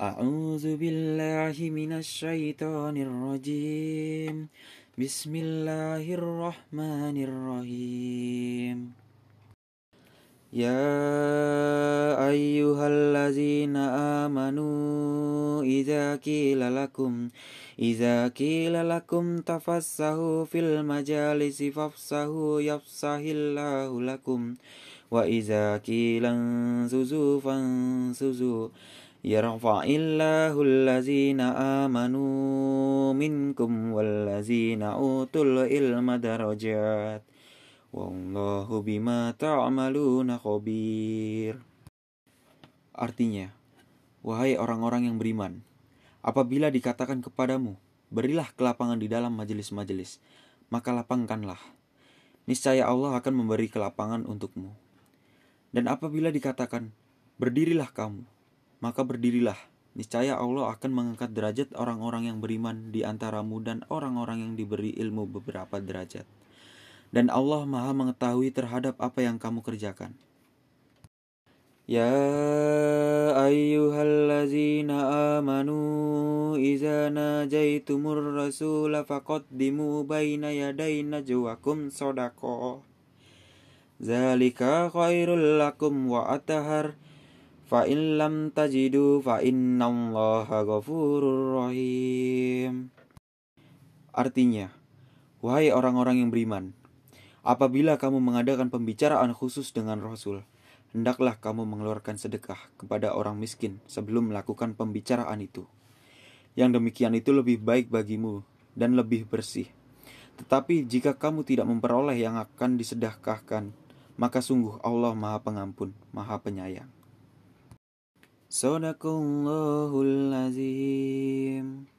أعوذ بالله من الشيطان الرجيم. بسم الله الرحمن الرحيم. يا أيها الذين آمنوا إذا قيل لكم إذا قيل لكم تفسحوا في المجالس فافسحوا يفسح الله لكم. وإذا قيل انشزوا فانشزوا يرفع الله الذين آمنوا منكم والذين أوتوا العلم درجات Wallahu bima ta'maluna khabir. Artinya, wahai orang-orang yang beriman, apabila dikatakan kepadamu, berilah kelapangan di dalam majelis-majelis, maka lapangkanlah. Niscaya Allah akan memberi kelapangan untukmu. Dan apabila dikatakan, berdirilah kamu, maka berdirilah. Niscaya Allah akan mengangkat derajat orang-orang yang beriman di antaramu dan orang-orang yang diberi ilmu beberapa derajat dan Allah Maha mengetahui terhadap apa yang kamu kerjakan. Ya ayyuhallazina amanu iza najaitumur rasula faqaddimu baina yaday najwakum sodako. Zalika khairul lakum wa atahar fa in lam tajidu fa innallaha ghafurur rahim. Artinya, wahai orang-orang yang beriman, Apabila kamu mengadakan pembicaraan khusus dengan Rasul, hendaklah kamu mengeluarkan sedekah kepada orang miskin sebelum melakukan pembicaraan itu. Yang demikian itu lebih baik bagimu dan lebih bersih. Tetapi jika kamu tidak memperoleh yang akan disedekahkan, maka sungguh Allah Maha Pengampun, Maha Penyayang. صدق الله العظيم.